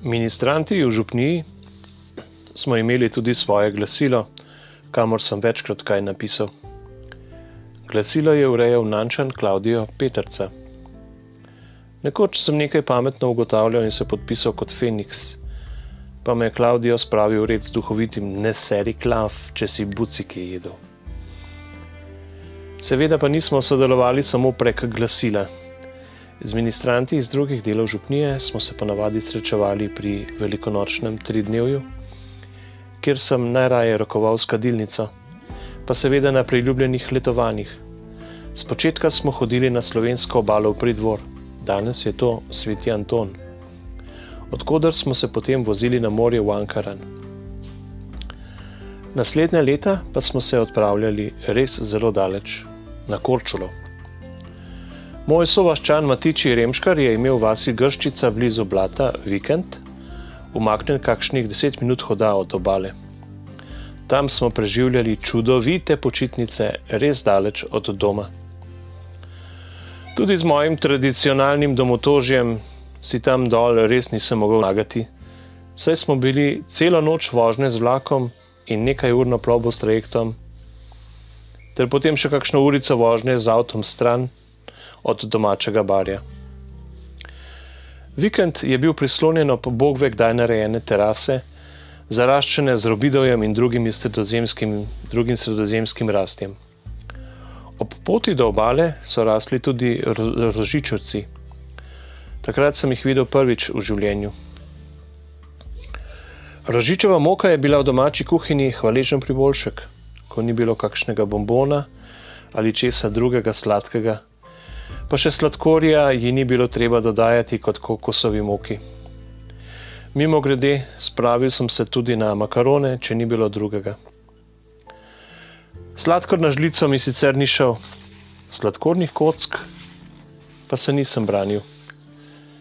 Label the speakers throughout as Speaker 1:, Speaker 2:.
Speaker 1: Ministranti v Župniji smo imeli tudi svoje glasilo, kamor sem večkrat kaj napisal. Glasilo je urejal Nančan Klaudijo Petrca. Nekoč sem nekaj pametno ugotavljal in se podpisal kot Feniks, pa me je Klaudijo spravil red z duhovitim ne seri klav, če si buciki jedel. Seveda pa nismo sodelovali samo prek glasila. Z ministranti iz drugih delov župnije smo se ponavadi srečevali pri velikonočnem tridnevju, kjer sem najraje rokoval s kadilnico, pa seveda na priljubljenih letovanjih. Spočetka smo hodili na slovensko obalo v pridvor, danes je to Sveti Anton, odkudar smo se potem vozili na morje v Ankaran. Naslednja leta pa smo se odpravljali res zelo daleč, na Korčulo. Moj sovaščan Matiči Remškar je imel v vasi Grščica blizu Blata vikend, umaknjen kakšnih deset minut hoda od obale. Tam smo preživljali čudovite počitnice, res daleč od doma. Tudi z mojim tradicionalnim domotožjem si tam dol res nisem mogel nagati, saj smo bili celo noč vožnje z vlakom in nekaj urno plovbo s trajektom, ter potem še kakšno urico vožnje z avtom stran od domačega barja. Vikend je bil prislonjen ob bog ve kdaj narejene terase, zaraščene z robidovjem in drugim sredozemskim, drugim sredozemskim rastjem. Ob poti do obale so rasli tudi rožičovci. Takrat sem jih videl prvič v življenju. Rožičeva moka je bila v domači kuhinji hvaležen priboljšek, ko ni bilo kakšnega bombona ali česa drugega sladkega, pa še sladkorja ji ni bilo treba dodajati kot kokosovi moki. Mimo grede, spravil sem se tudi na makarone, če ni bilo drugega. Sladkor na žlico mi sicer ni šel, sladkornih kock pa se nisem branil,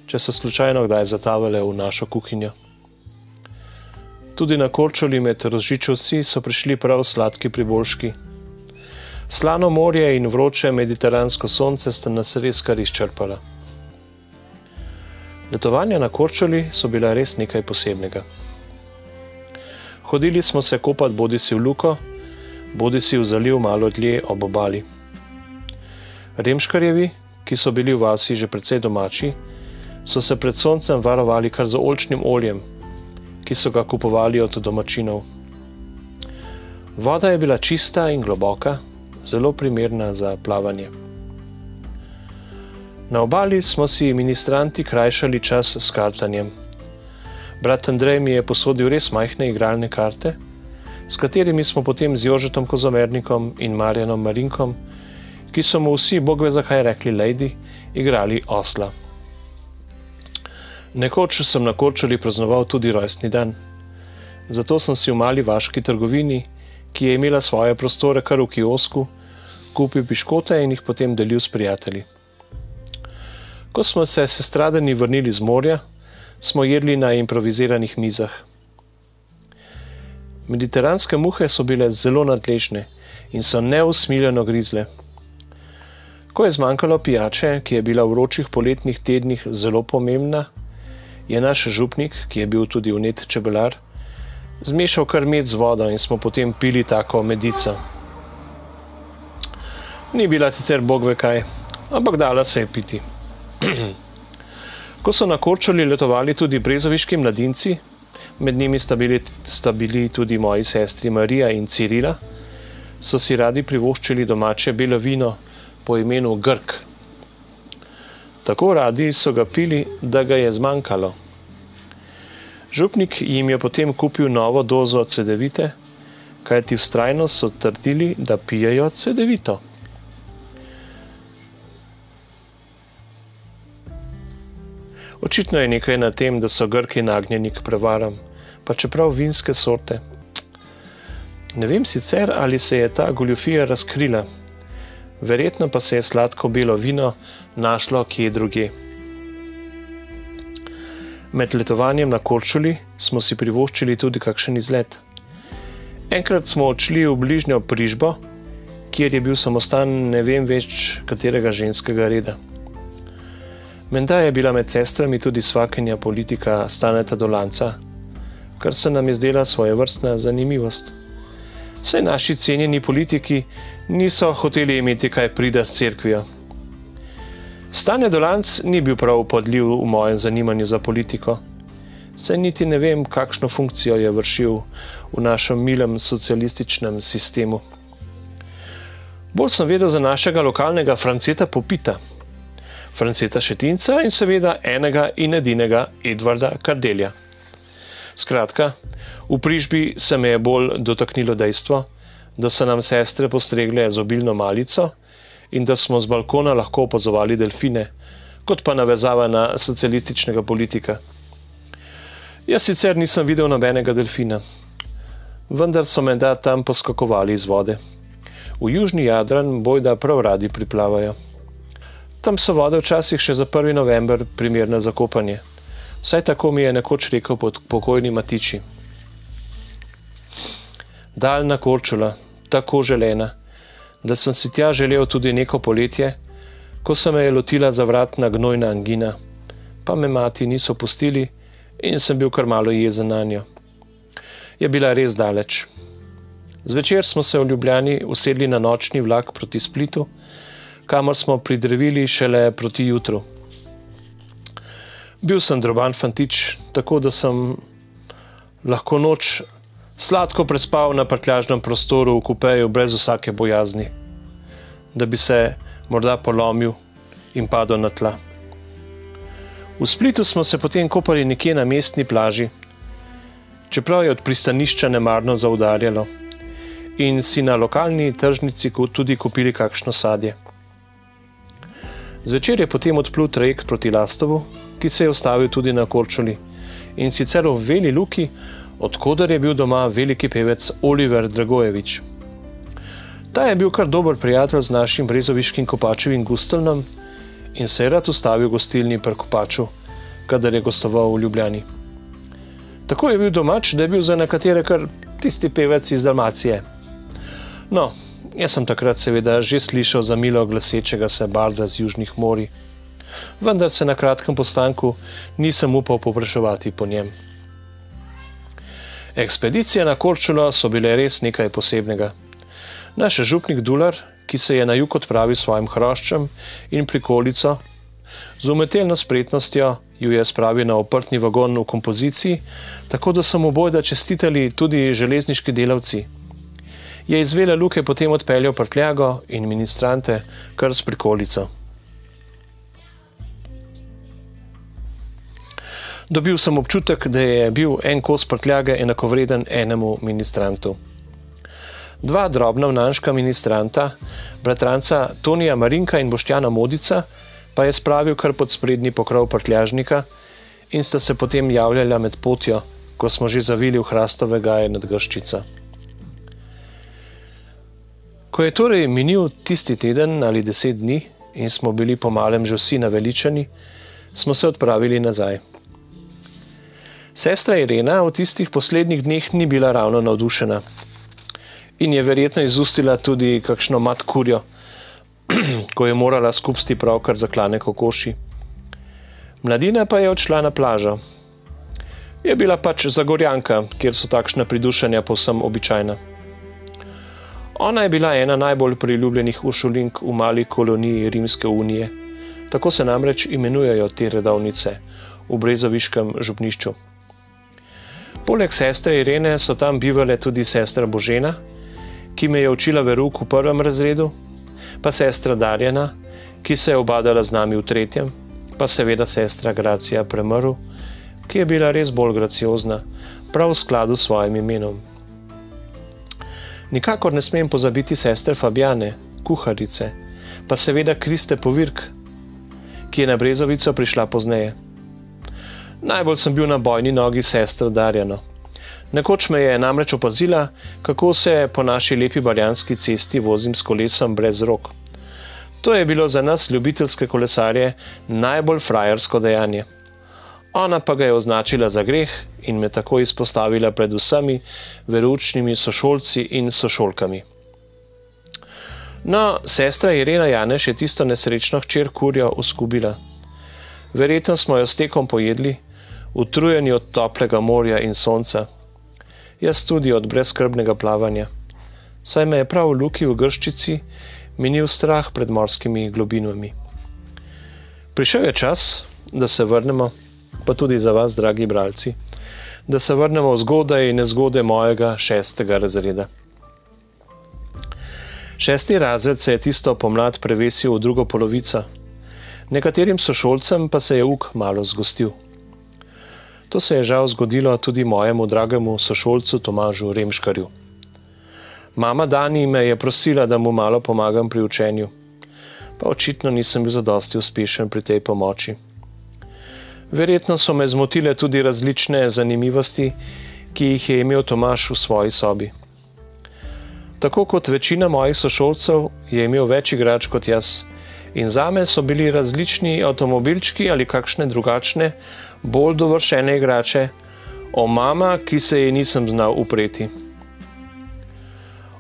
Speaker 1: če so slučajno kdaj zatavale v našo kuhinjo. Tudi na korčoli med rozžičovci so prišli prav sladki priboljški. Slano morje in vroče mediteransko sonce sta nas res kar izčrpala. Letovanja na Korčoli so bila res nekaj posebnega. Hodili smo se kopati bodi si v Luko, bodi si v zaliv malo dlje ob obali. Remškarjevi, ki so bili v vasi že precej domači, so se pred soncem varovali kar z olčnim oljem, ki so ga kupovali od domačinov. Voda je bila čista in globoka, zelo primerna za plavanje. Na obali smo si ministranti krajšali čas s kartanjem. Brat Andrej mi je posodil res majhne igralne karte, s katerimi smo potem z Jožetom Kozomernikom in Marjanom Marinkom, ki so mu vsi, bog ve zakaj rekli, lady, igrali osla. Nekoč sem na Korčuli praznoval tudi rojstni dan. Zato sem si v mali vaški trgovini, ki je imela svoje prostore kar v kiosku, kupil piškote in jih potem delil s prijatelji. Ko smo se sestradeni vrnili z morja, smo jedli na improviziranih mizah. Mediteranske muhe so bile zelo nadležne in so neusmiljeno grizle. Ko je zmanjkalo pijače, ki je bila v vročih poletnih tednih zelo pomembna, je naš župnik, ki je bil tudi unet čebelar, zmešal kar med z vodo in smo potem pili tako medico. Ni bila sicer bog ve kaj, ampak dala se je piti. Ko so na Korčoli letovali tudi brezoviški mladinci, med njimi sta bili, sta bili tudi moji sestri Marija in Cirila, so si radi privoščili domače belo vino po imenu Grk. Tako radi so ga pili, da ga je zmanjkalo. Župnik jim je potem kupil novo dozo cedevite, kajti vztrajno so trdili, da pijejo cedevito. Očitno je nekaj na tem, da so Grki nagnjeni k prevaram, pa čeprav vinske sorte. Ne vem sicer, ali se je ta goljofija razkrila, verjetno pa se je sladko belo vino našlo kje druge. Med letovanjem na Korčuli smo si privoščili tudi kakšen izlet. Enkrat smo odšli v bližnjo Prižbo, kjer je bil samostan ne vem več katerega ženskega reda. Menda je bila med sestrami tudi svakenja politika Staneta Dolanca, kar se nam je zdela svoje vrstna zanimivost. Vse naši cenjeni politiki niso hoteli imeti kaj prida s cerkvijo. Stane Dolanc ni bil prav podljiv v mojem zanimanju za politiko. Saj niti ne vem, kakšno funkcijo je vršil v našem milem socialističnem sistemu. Bolj sem vedel za našega lokalnega Franceta Popita, Franceta Šetinca in seveda enega in edinega Edvarda Kardelja. Skratka, v prižbi se me je bolj dotaknilo dejstvo, da so nam sestre postregle z obilno malico in da smo z balkona lahko opazovali delfine, kot pa navezava na socialističnega politika. Jaz sicer nisem videl nobenega delfina, vendar so me da tam poskakovali iz vode. V južni Jadran bojda prav radi priplavajo. Tam so vode včasih še za 1. november primerne za kopanje. Vsaj tako mi je nekoč rekel pokojni Matiči. Daljna korčula, tako želena, da sem si tja želel tudi neko poletje, ko se me je lotila zavratna gnojna angina, pa me mati niso pustili in sem bil kar malo jezen na njo. Je bila res daleč. Zvečer smo se v Ljubljani usedli na nočni vlak proti Splitu, kamor smo pridrevili šele proti jutru. Bil sem droban fantič, tako da sem lahko noč sladko prespal na prtljažnem prostoru v kupeju brez vsake bojazni, da bi se morda polomil in padel na tla. V Splitu smo se potem kopali nekje na mestni plaži, čeprav je od pristanišča nemarno zaudarjalo, in si na lokalni tržnici tudi kupili kakšno sadje. Zvečer je potem odplul trajekt proti Lastovu, ki se je ustavil tudi na Korčuli in sicer v Veli Luki, odkudar je bil doma veliki pevec Oliver Dragojevič. Ta je bil kar dober prijatelj z našim brezoviškim kopačevim Gustelnom in se je rad ustavil v gostilni pri kopaču, kadar je gostoval v Ljubljani. Tako je bil domač, da je bil za nekatere kar tisti pevec iz Dalmacije. No, jaz sem takrat seveda že slišal za milo glasečega se barda z južnih mori, vendar se na kratkem postanku nisem upal popraševati po njem. Ekspedicije na Korčulo so bile res nekaj posebnega. Naš župnik Dular, ki se je na jug odpravil s svojim hroščem in prikolico, z umetelno spretnostjo ju je spravil na oprtni vagon v kompoziciji, tako da so mu bojda čestitali tudi železniški delavci. Je iz Vele Luke potem odpeljal prtljago in ministrante kar s prikolico. dobil sem občutek, da je bil en kos prtljage enakovreden enemu ministrantu. Dva drobna vnanška ministranta, bratranca Tonija Marinka in Boštjana Modica, pa je spravil kar pod sprednji pokrov prtljažnika in sta se potem javljala med potjo, ko smo že zavili v hrastove gaje nad Grščica. Ko je torej minil tisti teden ali deset dni in smo bili po malem že vsi naveličani, smo se odpravili nazaj. Sestra Irena v tistih poslednjih dneh ni bila ravno navdušena in je verjetno izustila tudi kakšno mat kurjo, ko je morala skupsti pravkar zaklane kokoši. Mladina pa je odšla na plažo. Je bila pač zagorjanka, kjer so takšna pridušanja povsem običajna. Ona je bila ena najbolj priljubljenih ušulink v mali koloniji Rimske unije, tako se namreč imenujejo te redovnice v Brezoviškem župnišču. Poleg sestre Irene so tam bivale tudi sestra Božena, ki me je učila veruk v prvem razredu, pa sestra Darjana, ki se je obadala z nami v tretjem, pa seveda sestra Gracija Premrl, ki je bila res bolj graciozna, prav v skladu s svojim imenom. Nikakor ne smem pozabiti sestre Fabjane, kuharice, pa seveda Kriste Povirk, ki je na Brezovico prišla pozneje. Najbolj sem bil na bojni nogi sestra Darjano. Nekoč me je namreč opazila, kako se po naši lepi barjanski cesti vozim s kolesom brez rok. To je bilo za nas, ljubiteljske kolesarje, najbolj frajersko dejanje. Ona pa ga je označila za greh in me tako izpostavila pred vsemi veručnimi sošolci in sošolkami. No, sestra Irena Janeš je tisto nesrečno hčer kurjo uskubila. Verjetno smo jo s tekom pojedli, utrujeni od toplega morja in sonca. Jaz tudi od brezkrbnega plavanja. Saj me je prav v luki v grščici minil strah pred morskimi globinami. Prišel je čas, da se vrnemo, pa tudi za vas, dragi bralci, da se vrnemo v zgodaj in nezgode mojega šestega razreda. Šesti razred se je tisto pomlad prevesil v drugo polovico, nekaterim sošolcem pa se je uk malo zgostil. To se je žal zgodilo tudi mojemu dragemu sošolcu Tomažu Remškarju. Mama Dani me je prosila, da mu malo pomagam pri učenju, pa očitno nisem bil zadosti uspešen pri tej pomoči. Verjetno so me zmotile tudi različne zanimivosti, ki jih je imel Tomaš v svoji sobi. Tako kot večina mojih sošolcev je imel več igrač kot jaz, in za me so bili različni avtomobilčki ali kakšne drugačne, bolj dovršene igrače, o mama, ki se ji nisem znal upreti.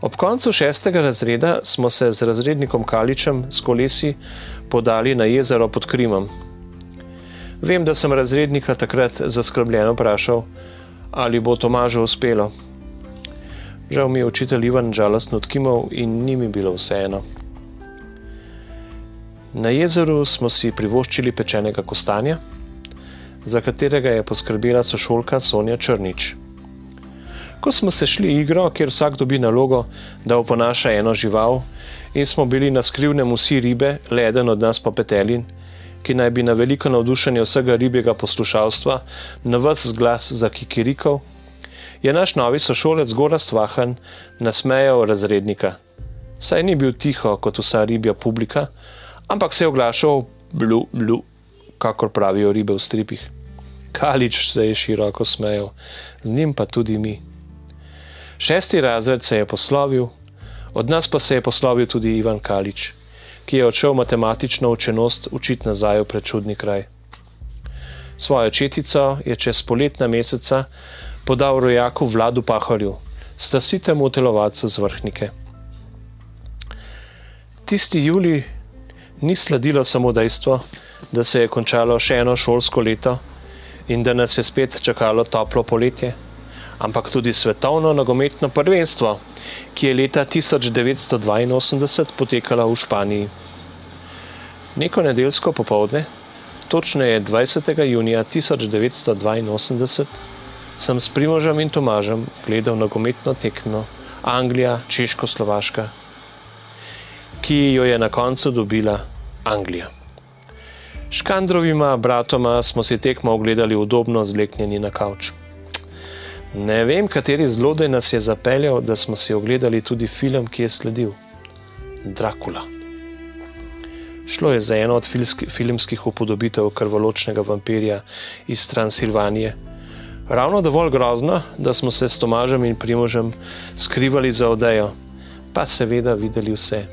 Speaker 1: Ob koncu šestega razreda smo se z razrednikom Kaličem s kolesi podali na jezero pod Krimom. Vem, da sem razrednika takrat zaskrbljeno vprašal, ali bo Tomažu uspelo. Žal mi je učitelj Ivan žalostno odkimal in ni mi bilo vseeno. Na jezeru smo si privoščili pečenega kostanja, za katerega je poskrbela sošolka Sonja Črnič. Ko smo se šli igro, kjer vsak dobi nalogo, da oponaša eno žival, in smo bili na skrivnem vsi ribe, le eden od nas pa petelin, ki naj bi na veliko navdušenje vsega ribjega poslušalstva na vas glas za kikirikov, je naš novi sošolec Gorast Vahan nasmejal razrednika. Saj ni bil tiho kot vsa ribja publika, ampak se je oglašal blu, blu, kakor pravijo ribe v stripih. Kalič se je široko smejal, z njim pa tudi mi. Šesti razred se je poslovil, od nas pa se je poslovil tudi Ivan Kalič, ki je odšel matematično učenost učiti nazaj v prečudni kraj. Svojo četico je čez poletna meseca podal rojaku Vladu Pahorju, stasitemu telovacu z vrhnike. Tisti juli ni sledilo samo dejstvo, da se je končalo še eno šolsko leto in da nas je spet čakalo toplo poletje, ampak tudi svetovno nogometno prvenstvo, ki je leta 1982 potekalo v Španiji. Neko nedeljsko popovdne, točneje 20. junija 1982, sem s Primožem in Tomažem gledal nogometno tekmo Anglija, Češko-Slovaška ki jo je na koncu dobila Anglija. Škandrovima bratoma smo si tekmo ogledali udobno zleknjeni na kavč. Ne vem, kateri zlodej nas je zapeljal, da smo si ogledali tudi film, ki je sledil: Dracula. Šlo je za eno od filmskih upodobitev krvoločnega vampirja iz Transilvanije. Ravno dovolj grozno, da smo se s Tomažem in Primožem skrivali za odejo, pa seveda videli vse.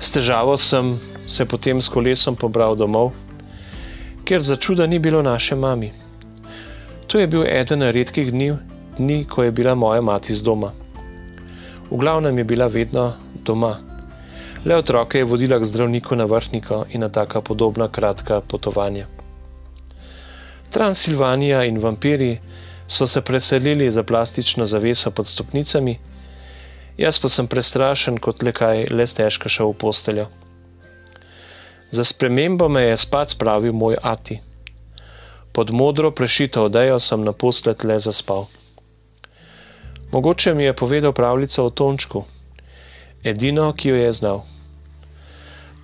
Speaker 1: S težavo sem se potem s kolesom pobral domov, ker za čuda ni bilo naše mami. To je bil eden redkih dni, dni, ko je bila moja mati z doma. V glavnem je bila vedno doma. Le otroke je vodila k zdravniku na vrhniko in na taka podobna kratka potovanja. Transilvanija in vampiri so se preselili za plastično zaveso pod stopnicami, Jaz pa sem prestrašen kot le kaj, le stežka šel v posteljo. Za spremembo me je spat spravil moj ati. Pod modro prešito odejo sem naposled le zaspal. Mogoče mi je povedal pravljico o Tončku, edino, ki jo je znal.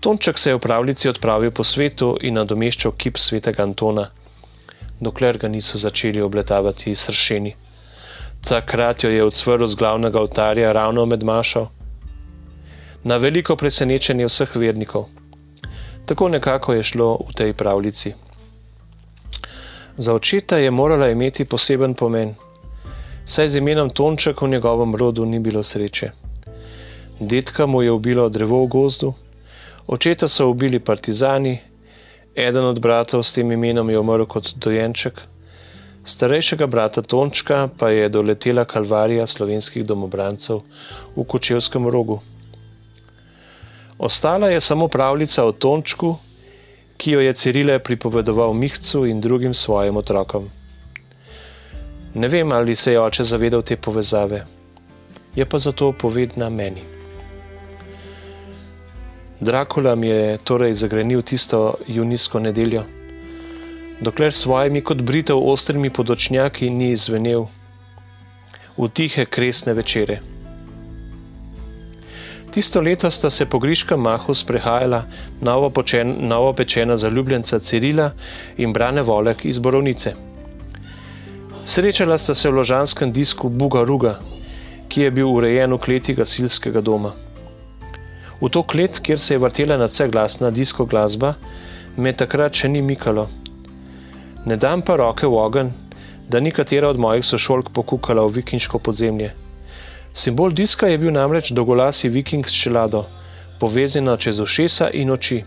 Speaker 1: Tonček se je v pravljici odpravil po svetu in nadomeščal kip svetega Antona, dokler ga niso začeli obletavati sršeni. Takrat jo je odsvrl z glavnega oltarja ravno med Mašo. Na veliko presenečenje vseh vernikov. Tako nekako je šlo v tej pravljici. Za očeta je morala imeti poseben pomen, saj z imenom Tonček v njegovem rodu ni bilo sreče. Detka mu je ubilo drevo v gozdu, očeta so ubili partizani, eden od bratov s tem imenom je umrl kot dojenček. Starejšega brata Tončka pa je doletela kalvarija slovenskih domobrancev v Kočevskem rogu. Ostala je samo pravljica o Tončku ki jo je Cirile pripovedoval Mihcu in drugim svojim otrokom. Ne vem, ali se je oče zavedal te povezave, je pa zato povedna meni. Drakula mi je torej zagrenil tisto junijsko nedeljo, dokler s svojimi kot britev ostrimi podočnjaki ni izvenel v tihe kresne večere. Tisto leto sta se po griškem mahu sprehajala novo, počen, novo zaljubljenca Cirila in Brane Volek iz Borovnice. Srečala sta se v ložanskem disku Buga Ruga, ki je bil urejen v kleti gasilskega doma. V to klet, kjer se je vrtela na vse glasna disko glasba, me takrat še ni mikalo. Ne dam pa roke v ogen, da ni katera od mojih sošolk pokukala v vikinško podzemlje. Simbol diska je bil namreč dolgolasi viking s čelado, povezana čez ušesa in oči.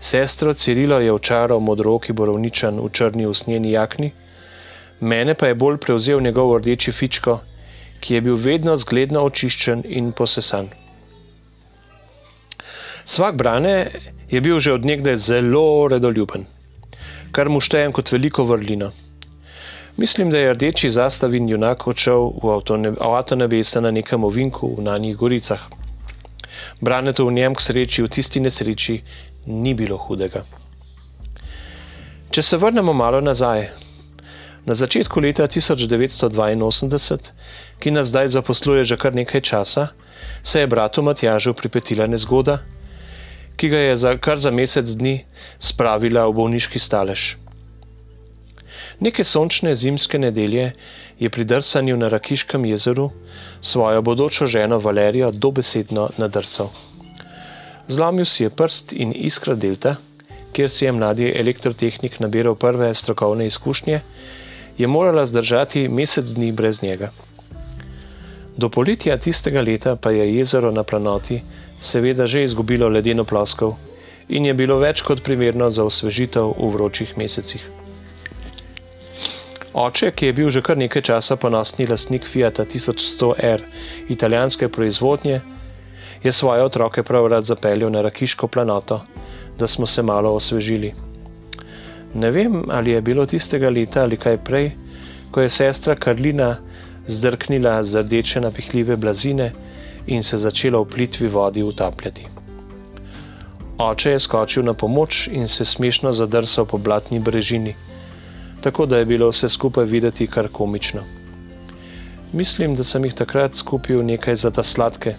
Speaker 1: Sestro Cirilo je očaral modroki borovničan v črni usnjeni jakni, mene pa je bolj prevzel njegov rdeči fičko, ki je bil vedno zgledno očiščen in posesan. Svak Brane je bil že odnegdaj zelo redoljuben, kar mu štejem kot veliko vrlino. Mislim, da je rdeči zastavin junak odšel v avto nebesa na nekem ovinku v Nanjih goricah. Braneto v njem k sreči v tisti nesreči ni bilo hudega. Če se vrnemo malo nazaj, na začetku leta 1982, ki nas zdaj zaposluje že kar nekaj časa, se je bratu Matjažu pripetila nezgoda, ki ga je za kar za mesec dni spravila v bolniški stalež. Neke sončne zimske nedelje je pri drsanju na Rakiškem jezeru svojo bodočo ženo Valerijo dobesedno nadrsal. Zlomil si je prst in iskra delta, kjer si je mladi elektrotehnik nabiral prve strokovne izkušnje, je morala zdržati mesec dni brez njega. Do poletja tistega leta pa je jezero na planoti seveda že izgubilo ledeno ploskov in je bilo več kot primerno za osvežitev v vročih mesecih. Oče, ki je bil že kar nekaj časa ponosni lastnik Fiat 1100R italijanske proizvodnje, je svoje otroke prav rad zapeljal na Rakiško planoto, da smo se malo osvežili. Ne vem, ali je bilo tistega leta ali kaj prej, ko je sestra Karlina zdrknila z rdeče napihljive blazine in se začela v plitvi vodi utapljati. Oče je skočil na pomoč in se smešno zadrsal po blatni brežini tako da je bilo vse skupaj videti kar komično. Mislim, da sem jih takrat skupil nekaj za ta sladke,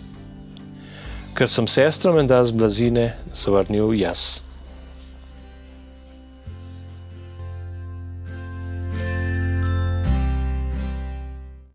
Speaker 1: ker sem sestro menda z blazine zavrnil jaz.